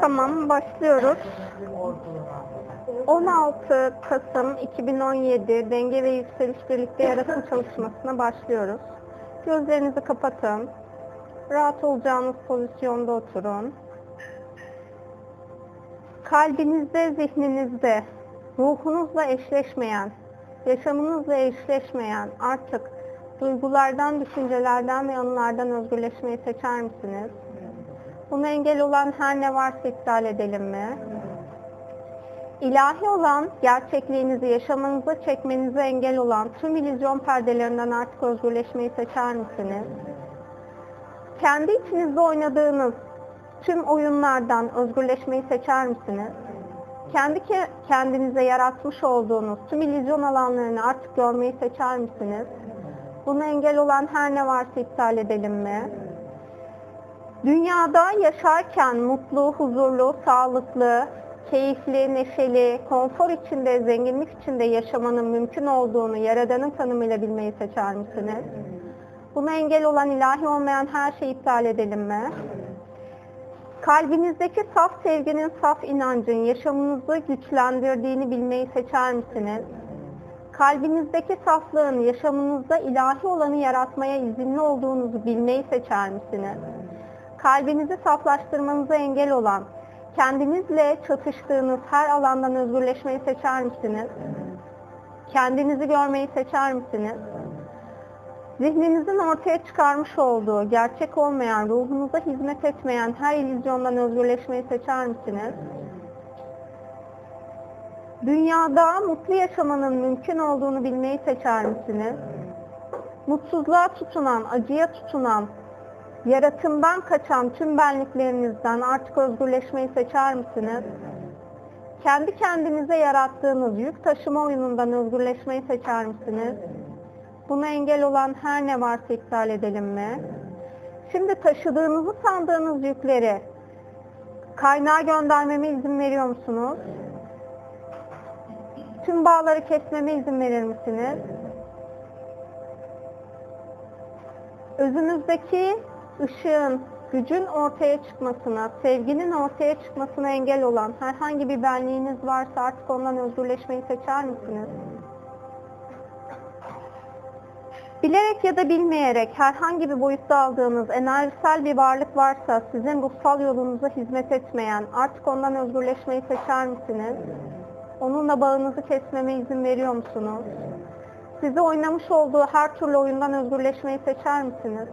Tamam, başlıyoruz. 16 Kasım 2017 Denge ve Yükseliş Birlikte Yaratım çalışmasına başlıyoruz. Gözlerinizi kapatın. Rahat olacağınız pozisyonda oturun. Kalbinizde, zihninizde, ruhunuzla eşleşmeyen, yaşamınızla eşleşmeyen artık duygulardan, düşüncelerden ve anılardan özgürleşmeyi seçer misiniz? Buna engel olan her ne varsa iptal edelim mi? İlahi olan gerçekliğinizi yaşamanıza çekmenize engel olan tüm illüzyon perdelerinden artık özgürleşmeyi seçer misiniz? Kendi içinizde oynadığınız tüm oyunlardan özgürleşmeyi seçer misiniz? Kendi ke- kendinize yaratmış olduğunuz tüm illüzyon alanlarını artık görmeyi seçer misiniz? Buna engel olan her ne varsa iptal edelim mi? Dünyada yaşarken mutlu, huzurlu, sağlıklı, keyifli, neşeli, konfor içinde, zenginlik içinde yaşamanın mümkün olduğunu Yaradan'ın tanımıyla bilmeyi seçer misiniz? Buna engel olan ilahi olmayan her şeyi iptal edelim mi? Kalbinizdeki saf sevginin, saf inancın yaşamınızı güçlendirdiğini bilmeyi seçer misiniz? Kalbinizdeki saflığın yaşamınızda ilahi olanı yaratmaya izinli olduğunuzu bilmeyi seçer misiniz? Kalbinizi saflaştırmanıza engel olan, kendinizle çatıştığınız her alandan özgürleşmeyi seçer misiniz? Kendinizi görmeyi seçer misiniz? Zihninizin ortaya çıkarmış olduğu, gerçek olmayan, ruhunuza hizmet etmeyen her illüzyondan özgürleşmeyi seçer misiniz? Dünyada mutlu yaşamanın mümkün olduğunu bilmeyi seçer misiniz? Mutsuzluğa tutunan, acıya tutunan, yaratımdan kaçan tüm benliklerinizden artık özgürleşmeyi seçer misiniz? Kendi kendinize yarattığınız yük taşıma oyunundan özgürleşmeyi seçer misiniz? Buna engel olan her ne varsa iptal edelim mi? Şimdi taşıdığınızı sandığınız yükleri kaynağa göndermeme izin veriyor musunuz? Tüm bağları kesmeme izin verir misiniz? Özünüzdeki ışığın, gücün ortaya çıkmasına, sevginin ortaya çıkmasına engel olan herhangi bir benliğiniz varsa artık ondan özgürleşmeyi seçer misiniz? Bilerek ya da bilmeyerek herhangi bir boyutta aldığınız enerjisel bir varlık varsa sizin ruhsal yolunuza hizmet etmeyen artık ondan özgürleşmeyi seçer misiniz? Onunla bağınızı kesmeme izin veriyor musunuz? Sizi oynamış olduğu her türlü oyundan özgürleşmeyi seçer misiniz?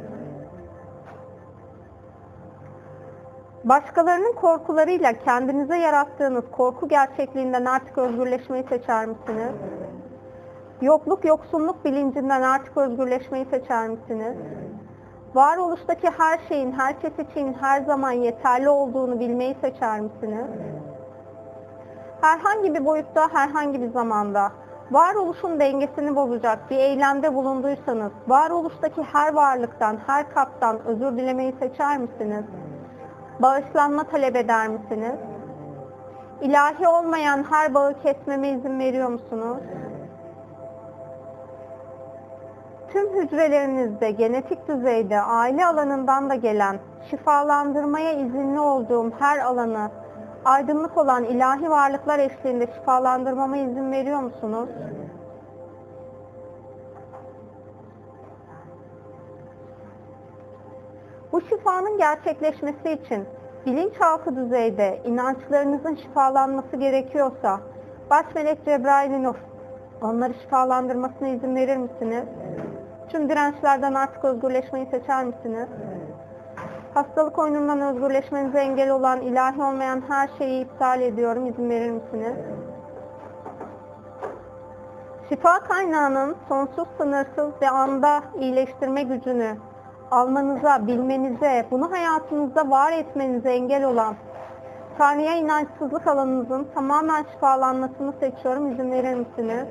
Başkalarının korkularıyla kendinize yarattığınız korku gerçekliğinden artık özgürleşmeyi seçer misiniz? Yokluk, yoksunluk bilincinden artık özgürleşmeyi seçer misiniz? Varoluştaki her şeyin herkes için her zaman yeterli olduğunu bilmeyi seçer misiniz? Herhangi bir boyutta, herhangi bir zamanda varoluşun dengesini bozacak bir eylemde bulunduysanız, varoluştaki her varlıktan, her kaptan özür dilemeyi seçer misiniz? Bağışlanma talep eder misiniz? İlahi olmayan her bağı kesmeme izin veriyor musunuz? Tüm hücrelerinizde genetik düzeyde aile alanından da gelen şifalandırmaya izinli olduğum her alanı aydınlık olan ilahi varlıklar eşliğinde şifalandırmama izin veriyor musunuz? Bu şifanın gerçekleşmesi için bilinçaltı düzeyde inançlarınızın şifalanması gerekiyorsa baş melek Cebrail'in onları şifalandırmasına izin verir misiniz? Tüm dirençlerden artık özgürleşmeyi seçer misiniz? Hastalık oyunundan özgürleşmenize engel olan ilahi olmayan her şeyi iptal ediyorum. İzin verir misiniz? Şifa kaynağının sonsuz, sınırsız ve anda iyileştirme gücünü almanıza, bilmenize, bunu hayatınızda var etmenize engel olan Tanrı'ya inançsızlık alanınızın tamamen şifalanmasını seçiyorum. İzin verir misiniz?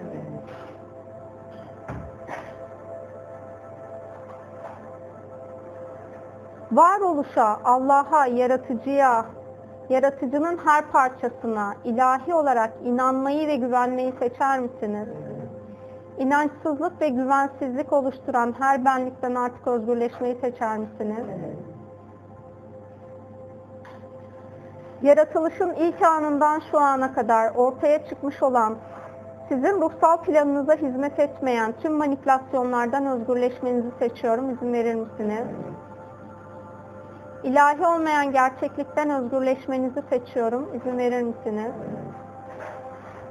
varoluşa, Allah'a, yaratıcıya, yaratıcının her parçasına ilahi olarak inanmayı ve güvenmeyi seçer misiniz? İnançsızlık ve güvensizlik oluşturan her benlikten artık özgürleşmeyi seçer misiniz? Yaratılışın ilk anından şu ana kadar ortaya çıkmış olan sizin ruhsal planınıza hizmet etmeyen tüm manipülasyonlardan özgürleşmenizi seçiyorum. İzin verir misiniz? İlahi olmayan gerçeklikten özgürleşmenizi seçiyorum. İzin verir misiniz?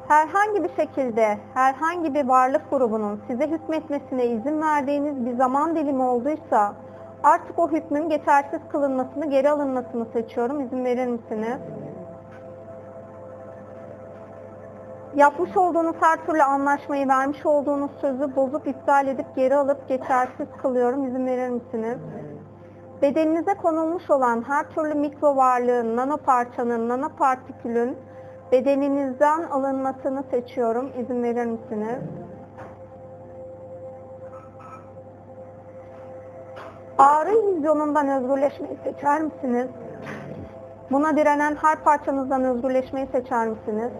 Herhangi bir şekilde herhangi bir varlık grubunun size hükmetmesine izin verdiğiniz bir zaman dilimi olduysa artık o hükmün geçersiz kılınmasını, geri alınmasını seçiyorum. İzin verir misiniz? Yapmış olduğunuz her türlü anlaşmayı, vermiş olduğunuz sözü bozup iptal edip geri alıp geçersiz kılıyorum. İzin verir misiniz? Bedeninize konulmuş olan her türlü mikro varlığın, nano parçanın, nano partikülün bedeninizden alınmasını seçiyorum. İzin verir misiniz? Ağrı illüzyonundan özgürleşmeyi seçer misiniz? Buna direnen her parçanızdan özgürleşmeyi seçer misiniz?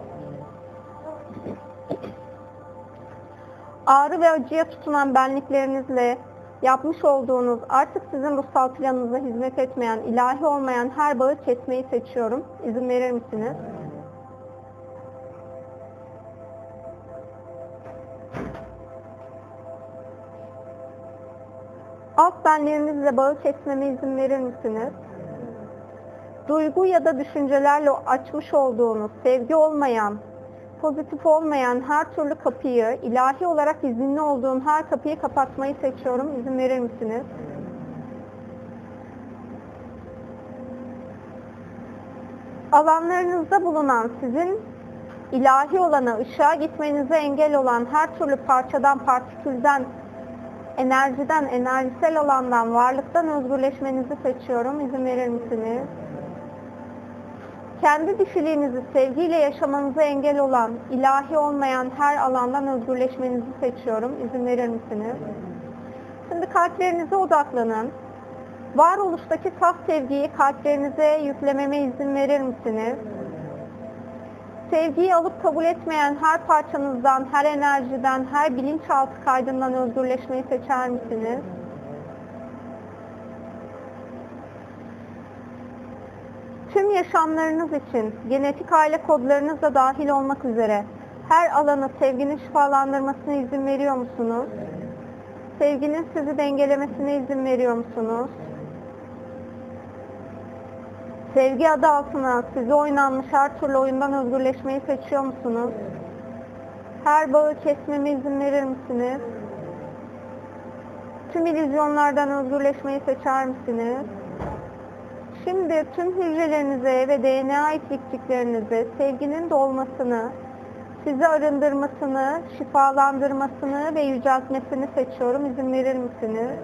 Ağrı ve acıya tutunan benliklerinizle yapmış olduğunuz artık sizin ruhsal planınıza hizmet etmeyen, ilahi olmayan her bağı kesmeyi seçiyorum. İzin verir misiniz? Alt benlerinizle bağı kesmeme izin verir misiniz? Duygu ya da düşüncelerle açmış olduğunuz, sevgi olmayan, pozitif olmayan her türlü kapıyı, ilahi olarak izinli olduğum her kapıyı kapatmayı seçiyorum. İzin verir misiniz? Alanlarınızda bulunan sizin ilahi olana, ışığa gitmenize engel olan her türlü parçadan, partikülden, enerjiden, enerjisel alandan, varlıktan özgürleşmenizi seçiyorum. İzin verir misiniz? Kendi dişiliğinizi sevgiyle yaşamanıza engel olan, ilahi olmayan her alandan özgürleşmenizi seçiyorum. İzin verir misiniz? Şimdi kalplerinize odaklanın. Varoluştaki saf sevgiyi kalplerinize yüklememe izin verir misiniz? Sevgiyi alıp kabul etmeyen her parçanızdan, her enerjiden, her bilinçaltı kaydından özgürleşmeyi seçer misiniz? Tüm yaşamlarınız için genetik aile kodlarınız da dahil olmak üzere her alanı sevginin şifalandırmasına izin veriyor musunuz? Sevginin sizi dengelemesine izin veriyor musunuz? Sevgi adı altına sizi oynanmış her türlü oyundan özgürleşmeyi seçiyor musunuz? Her bağı kesmeme izin verir misiniz? Tüm illüzyonlardan özgürleşmeyi seçer misiniz? Şimdi tüm hücrelerinize ve DNA eksikliklerinize sevginin dolmasını, sizi arındırmasını, şifalandırmasını ve yüceltmesini seçiyorum. İzin verir misiniz?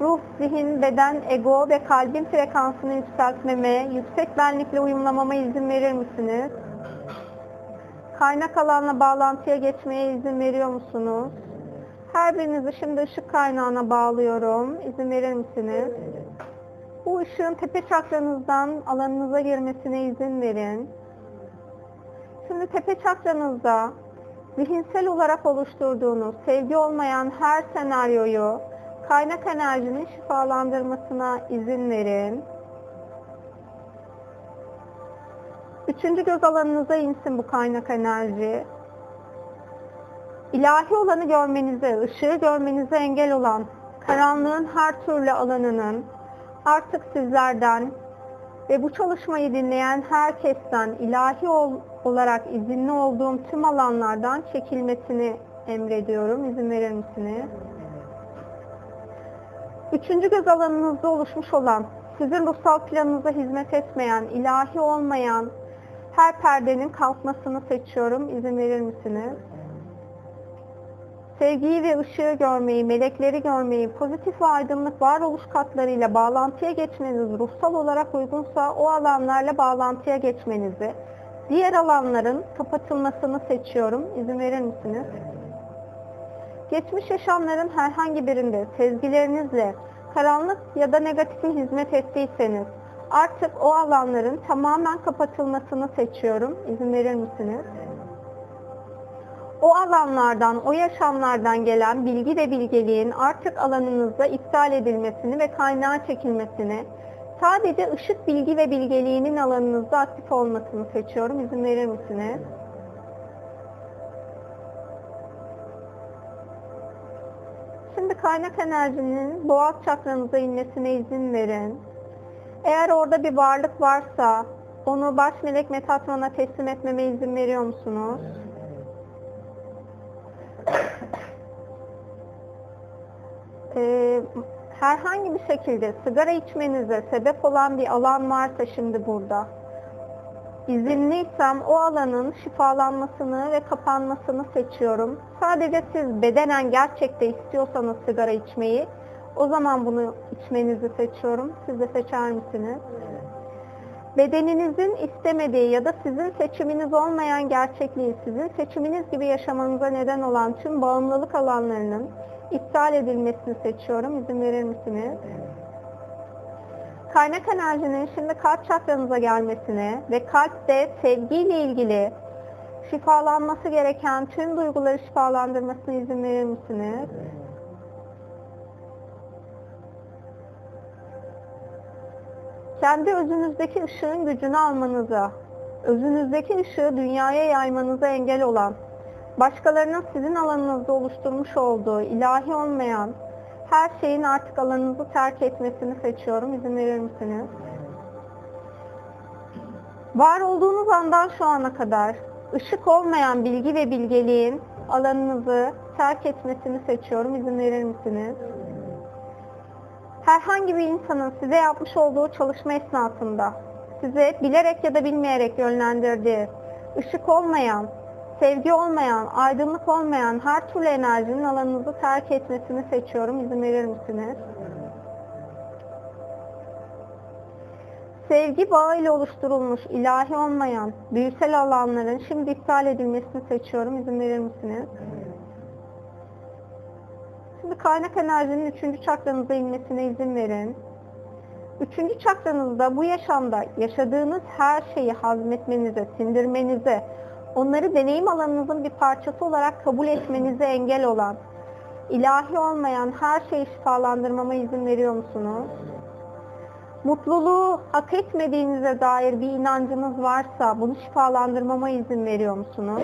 Ruh, zihin, beden, ego ve kalbin frekansını yükseltmeme, yüksek benlikle uyumlamama izin verir misiniz? Kaynak alanla bağlantıya geçmeye izin veriyor musunuz? Her birinizi şimdi ışık kaynağına bağlıyorum. İzin verir misiniz? Bu ışığın tepe çakranızdan alanınıza girmesine izin verin. Şimdi tepe çakranızda zihinsel olarak oluşturduğunuz sevgi olmayan her senaryoyu kaynak enerjinin şifalandırmasına izin verin. Üçüncü göz alanınıza insin bu kaynak enerji. İlahi olanı görmenize, ışığı görmenize engel olan karanlığın her türlü alanının artık sizlerden ve bu çalışmayı dinleyen herkesten ilahi ol, olarak izinli olduğum tüm alanlardan çekilmesini emrediyorum. İzin verir misiniz? Üçüncü göz alanınızda oluşmuş olan, sizin ruhsal planınıza hizmet etmeyen, ilahi olmayan her perdenin kalkmasını seçiyorum. İzin verir misiniz? Sevgiyi ve ışığı görmeyi, melekleri görmeyi, pozitif ve aydınlık varoluş katlarıyla bağlantıya geçmeniz ruhsal olarak uygunsa o alanlarla bağlantıya geçmenizi, diğer alanların kapatılmasını seçiyorum. İzin verir misiniz? Geçmiş yaşamların herhangi birinde sezgilerinizle karanlık ya da negatife hizmet ettiyseniz artık o alanların tamamen kapatılmasını seçiyorum. İzin verir misiniz? O alanlardan, o yaşamlardan gelen bilgi ve bilgeliğin artık alanınızda iptal edilmesini ve kaynağa çekilmesini, Sadece ışık bilgi ve bilgeliğinin alanınızda aktif olmasını seçiyorum. İzin verir misiniz? Şimdi kaynak enerjinin boğaz çakranıza inmesine izin verin. Eğer orada bir varlık varsa onu baş melek Metatron'a teslim etmeme izin veriyor musunuz? Ee, herhangi bir şekilde sigara içmenize sebep olan bir alan varsa şimdi burada izinliysem o alanın şifalanmasını ve kapanmasını seçiyorum. Sadece siz bedenen gerçekte istiyorsanız sigara içmeyi o zaman bunu içmenizi seçiyorum. Siz de seçer misiniz? Bedeninizin istemediği ya da sizin seçiminiz olmayan gerçekliği sizin seçiminiz gibi yaşamanıza neden olan tüm bağımlılık alanlarının iptal edilmesini seçiyorum. İzin verir misiniz? Kaynak enerjinin şimdi kalp çakranıza gelmesini ve kalpte sevgiyle ilgili şifalanması gereken tüm duyguları şifalandırmasına izin verir misiniz? Kendi özünüzdeki ışığın gücünü almanıza, özünüzdeki ışığı dünyaya yaymanıza engel olan, başkalarının sizin alanınızda oluşturmuş olduğu ilahi olmayan her şeyin artık alanınızı terk etmesini seçiyorum. İzin verir misiniz? Var olduğunuz andan şu ana kadar ışık olmayan bilgi ve bilgeliğin alanınızı terk etmesini seçiyorum. İzin verir misiniz? Herhangi bir insanın size yapmış olduğu çalışma esnasında size bilerek ya da bilmeyerek yönlendirdiği ışık olmayan, sevgi olmayan, aydınlık olmayan her türlü enerjinin alanınızı terk etmesini seçiyorum. İzin verir misiniz? Sevgi bağıyla oluşturulmuş, ilahi olmayan, büyüsel alanların şimdi iptal edilmesini seçiyorum. İzin verir misiniz? Şimdi kaynak enerjinin üçüncü çakranıza inmesine izin verin. Üçüncü çakranızda bu yaşamda yaşadığınız her şeyi hazmetmenize, sindirmenize, onları deneyim alanınızın bir parçası olarak kabul etmenize engel olan, ilahi olmayan her şeyi şifalandırmama izin veriyor musunuz? Mutluluğu hak etmediğinize dair bir inancınız varsa bunu şifalandırmama izin veriyor musunuz?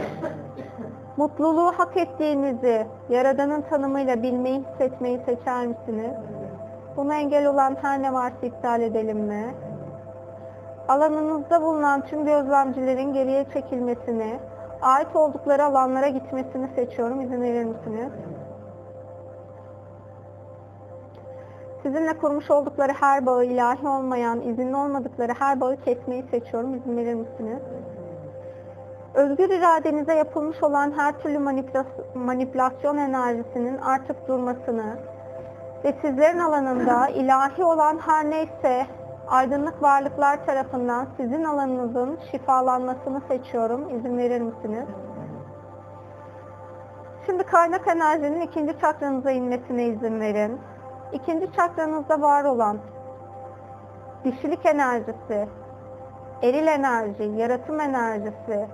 Mutluluğu hak ettiğinizi Yaradan'ın tanımıyla bilmeyi, hissetmeyi seçer misiniz? Buna engel olan her ne varsa iptal edelim mi? Alanınızda bulunan tüm gözlemcilerin geriye çekilmesini, ait oldukları alanlara gitmesini seçiyorum. İzin verir misiniz? Sizinle kurmuş oldukları her bağı ilahi olmayan, izinli olmadıkları her bağı kesmeyi seçiyorum. İzin verir misiniz? Özgür iradenize yapılmış olan her türlü manipülasyon enerjisinin artık durmasını ve sizlerin alanında ilahi olan her neyse aydınlık varlıklar tarafından sizin alanınızın şifalanmasını seçiyorum. İzin verir misiniz? Şimdi kaynak enerjinin ikinci çakranıza inmesine izin verin. İkinci çakranızda var olan dişilik enerjisi, eril enerji, yaratım enerjisi,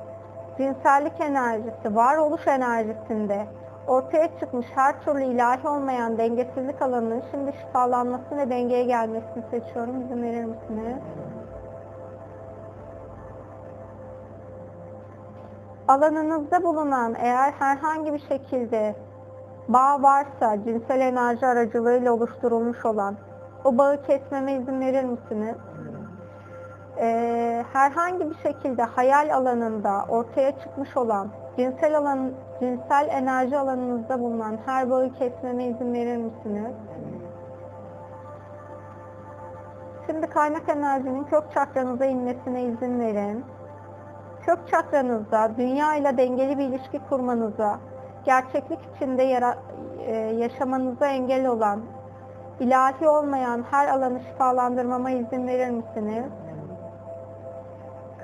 cinsellik enerjisi, varoluş enerjisinde ortaya çıkmış her türlü ilahi olmayan dengesizlik alanının şimdi şifalanması ve dengeye gelmesini seçiyorum. İzin verir misiniz? Alanınızda bulunan eğer herhangi bir şekilde bağ varsa cinsel enerji aracılığıyla oluşturulmuş olan o bağı kesmeme izin verir misiniz? Ee, herhangi bir şekilde hayal alanında ortaya çıkmış olan cinsel alan, cinsel enerji alanınızda bulunan her bağı kesmeme izin verir misiniz? Şimdi kaynak enerjinin kök çakranıza inmesine izin verin. Kök çakranızda dünya ile dengeli bir ilişki kurmanıza, gerçeklik içinde yara, e, yaşamanıza engel olan, ilahi olmayan her alanı şifalandırmama izin verir misiniz?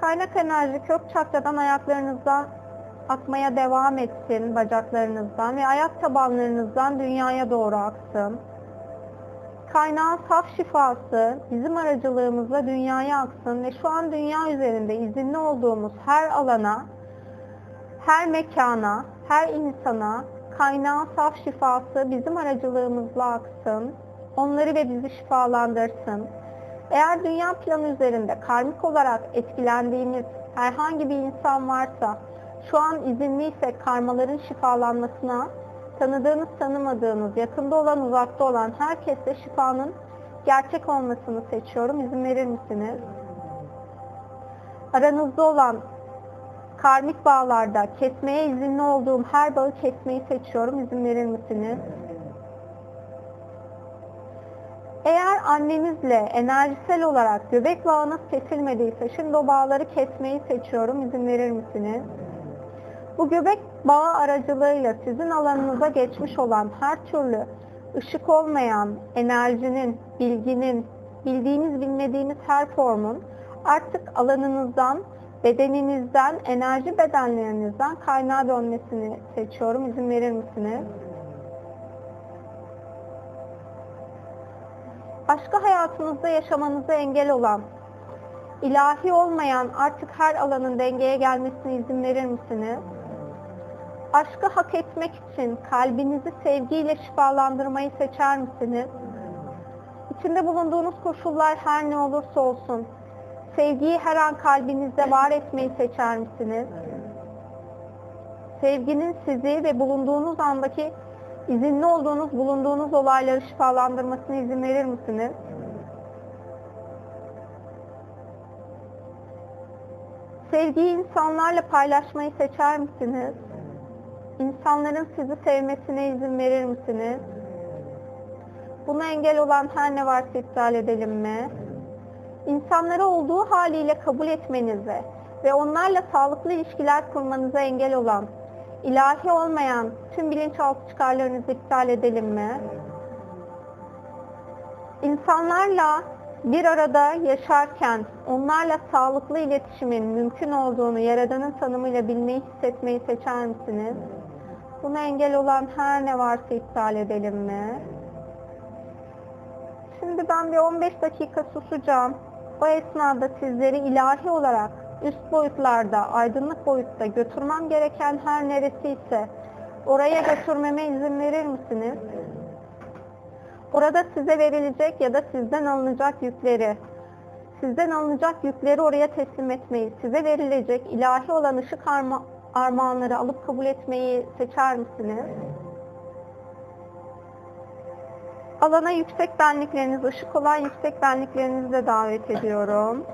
Kaynak enerji kök çakradan ayaklarınızdan akmaya devam etsin bacaklarınızdan ve ayak tabanlarınızdan dünyaya doğru aksın. Kaynağın saf şifası bizim aracılığımızla dünyaya aksın ve şu an dünya üzerinde izinli olduğumuz her alana, her mekana, her insana kaynağın saf şifası bizim aracılığımızla aksın. Onları ve bizi şifalandırsın. Eğer dünya planı üzerinde karmik olarak etkilendiğimiz herhangi bir insan varsa, şu an izinliyse karmaların şifalanmasına, tanıdığınız tanımadığınız, yakında olan uzakta olan herkese şifanın gerçek olmasını seçiyorum. İzin verir misiniz? Aranızda olan karmik bağlarda kesmeye izinli olduğum her bağı kesmeyi seçiyorum. İzin verir misiniz? Eğer annenizle enerjisel olarak göbek bağınız kesilmediyse şimdi o bağları kesmeyi seçiyorum. İzin verir misiniz? Bu göbek bağı aracılığıyla sizin alanınıza geçmiş olan her türlü ışık olmayan enerjinin, bilginin, bildiğiniz bilmediğiniz her formun artık alanınızdan, bedeninizden, enerji bedenlerinizden kaynağa dönmesini seçiyorum. İzin verir misiniz? Başka hayatınızda yaşamanıza engel olan, ilahi olmayan artık her alanın dengeye gelmesine izin verir misiniz? Aşkı hak etmek için kalbinizi sevgiyle şifalandırmayı seçer misiniz? İçinde bulunduğunuz koşullar her ne olursa olsun, sevgiyi her an kalbinizde var etmeyi seçer misiniz? Sevginin sizi ve bulunduğunuz andaki izinli olduğunuz, bulunduğunuz olayları şifalandırmasına izin verir misiniz? Sevgiyi insanlarla paylaşmayı seçer misiniz? İnsanların sizi sevmesine izin verir misiniz? Buna engel olan her ne varsa iptal edelim mi? İnsanları olduğu haliyle kabul etmenize ve onlarla sağlıklı ilişkiler kurmanıza engel olan, ilahi olmayan tüm bilinçaltı çıkarlarınızı iptal edelim mi? İnsanlarla bir arada yaşarken onlarla sağlıklı iletişimin mümkün olduğunu Yaradan'ın tanımıyla bilmeyi, hissetmeyi seçer misiniz? Buna engel olan her ne varsa iptal edelim mi? Şimdi ben bir 15 dakika susacağım. O esnada sizleri ilahi olarak üst boyutlarda, aydınlık boyutta götürmem gereken her neresiyse oraya götürmeme izin verir misiniz? Orada size verilecek ya da sizden alınacak yükleri, sizden alınacak yükleri oraya teslim etmeyi, size verilecek ilahi olan ışık arma, armağanları alıp kabul etmeyi seçer misiniz? Alana yüksek benlikleriniz, ışık olan yüksek benliklerinizi de davet ediyorum.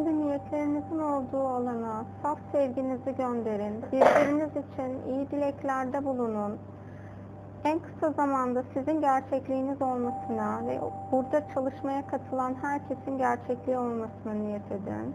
Şimdi niyetlerinizin olduğu alana saf sevginizi gönderin. Birbiriniz için iyi dileklerde bulunun. En kısa zamanda sizin gerçekliğiniz olmasına ve burada çalışmaya katılan herkesin gerçekliği olmasına niyet edin.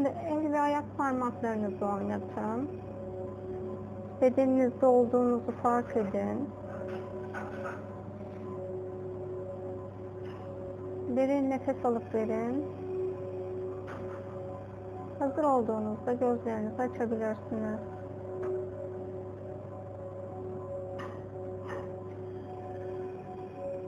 Şimdi el ve ayak parmaklarınızı oynatın. Bedeninizde olduğunuzu fark edin. Derin nefes alıp verin. Hazır olduğunuzda gözlerinizi açabilirsiniz.